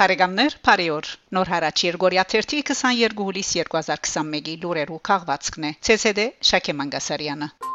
Բարեկամներ, բարի օր։ Նոր հարաճ Երգորիա 22 հուլիս 2021-ի լուրերու քաղվածքն է։ ՑՍԴ Շակե Մանգասարյանը։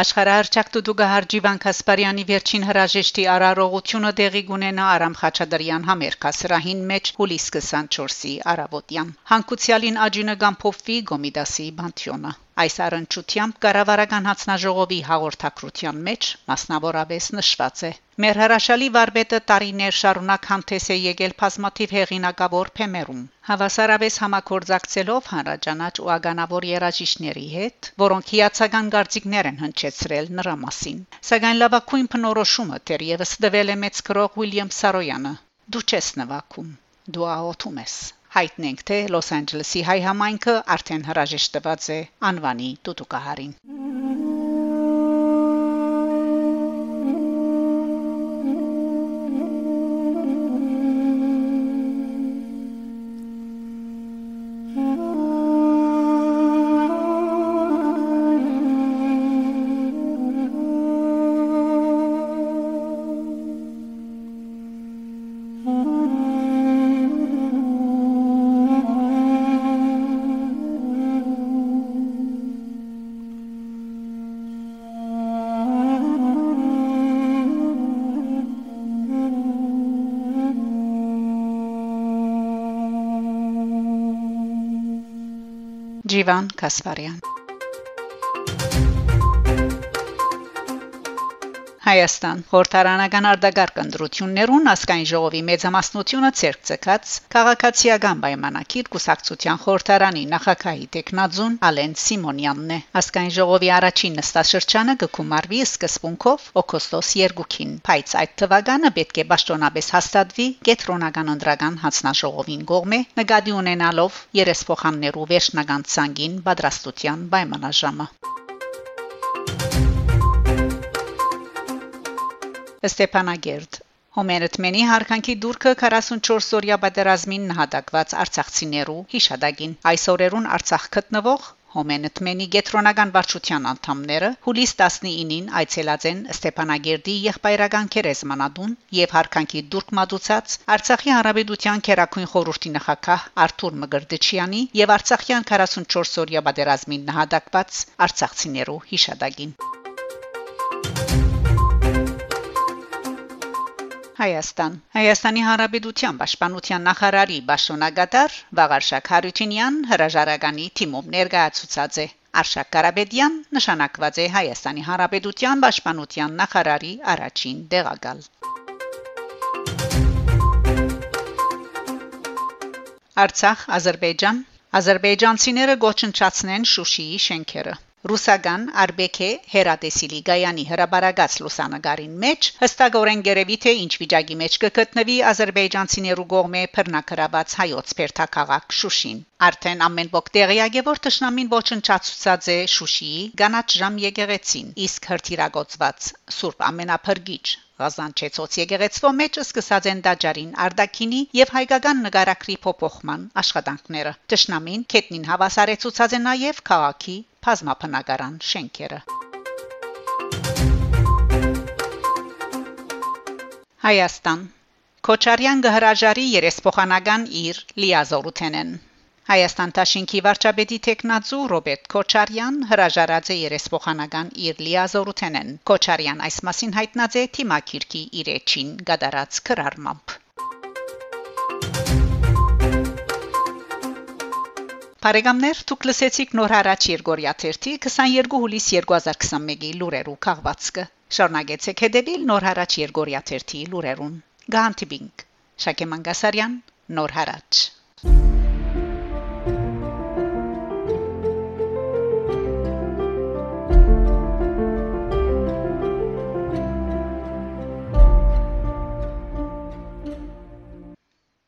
Աշխարհահռչակ Տուդուգահար Ջիվան Կասպարյանի վերջին հրաժեշտի արարողությունը դեղի կունենա Արամ Խաչատրյան համերկասրահին մեջ հուլիս 24-ի արավոտյան։ Հանկուցյալին աջունը գամփոփվի Գոմիդասի բանտյոնը։ Այս առընչությամբ կառավարական հանձնաժողովի հաղորդակցության մեջ մասնավորապես նշված է. Մեր հրաշալի վարպետը տարիներ շարունակ հանդես է եկել բազմաթիվ հեղինակավոր փեմերում, հավասարապես համակորձակցելով հանրաճանաչ ու ագանավոր երաժիշտների հետ, որոնք հիացական գործիքներ են հնչեցրել նրա մասին։ Սակայն լավակույն փնորոշումը դեռևս դվել է մեծ գրող Ուիլյամ Սարոյանը. դու չես նվակում, դու աղոթում ես հայտնենք թե Լոս Անջելեսի հայ համայնքը արդեն հրաժեշտված է անվանի տուտուկահարին Ջիվան Կասպարյան Հայաստան Խորհրդարանական արտագարկ ընտրություններուն ասկայն ժողովի մեծամասնությունը ցերկցած քաղաքացիական պայմանակիր կուսակցության խորհրդարանի նախագահի տեխնազուն Ալեն Սիմոնյանն է ասկայն ժողովի առաջին նստաշրջանը կգումարվի սկզբունքով օգոստոս 2-ին բայց այդ թվականը պետք է ճշտոնապես հաստատվի կետրոնական ընտրական հանձնաժողովին կողմէ նկատի ունենալով երեսփոխաններու վերջնական ցանգին պատրաստության պայմանաժամը Ստեփանագերտ Հոմերտմենի հարկանքի դուրքը 44 օրյա պատերազմին նահատակված արցախցիներու հիշադակին այսօրերուն Արցախ գտնվող Հոմենտմենի գետրոնական վարչության անդամները հուլիս 19-ին այցելած են Ստեփանագերդի եղբայրական քերեզմանադուն եւ հարկանքի դուրք մատուցած Արցախի Հանրապետության քերակույն խորհրդի նախակահ Արթուր Մգրդչյանի եւ Արցախյան 44 օրյա պատերազմին նահատակված արցախցիներու հիշադակին Հայաստան Հայաստանի Հանրապետության Պաշտպանության նախարարի Բաշոնագետար Վաղարշակ Հարությունյան հրաժարականի թիմով ներկայացուցած է Արշակ Կարապետյան նշանակված է Հայաստանի Հանրապետության Պաշտպանության նախարարի առաջին դեղակալ Արցախ Ադրբեջան Ադրբեջանցիները գոչնչացնեն Շուշիի շենքերը Ռուսական Արբեքե հերատեսիլի Գայանի հրաբարագած լուսանգարին մեջ հստակորեն գերեւի թե ինչ վիճակի մեջ կգտնվի ազերբայջանցիներու կողմէ բռնակրաբաց հայոց Պերթակաղակ Շուշին արդեն ամեն ոք տեղյակ է որ ճշնամին ոչնչացուցած է Շուշիի գանաչ ժամ եկեղեցին իսկ հրթիրագործված Սուրբ ամենափրկիչ Ղազանչեցոց եկեղեցվո մեջ սկսած են դաջարին Արդակինի եւ հայկական նկարակրի փոփոխման աշխատանքները։ Տշնամին կետնին հավասարեցուցած է նաեւ քաղաքի բազմապնակարան շենքերը։ Հայաստան Քոչարյան գհրաժարի երեսփոխանական իր լիազորութենեն Հայաստան Տաշինքի վարչապետի տեխնացու Ռոբերտ Քոչարյան հրաժարած է երեսփոխանական իր լիազորութենեն Քոչարյան այս մասին հայտնած է թիմակիրքի իր էջին գդարած քրարմամբ Բարեկամներ, դուք լսեցիք նոր հարաճ Երգորիա 3-ի 22 հուլիս 2021-ի լուրերու քաղվածքը։ Շարունակեցեք հետևել նոր հարաճ Երգորիա 3-ի լուրերուն։ Գանտիբինգ Շակե Մանգասարյան Նոր հարաճ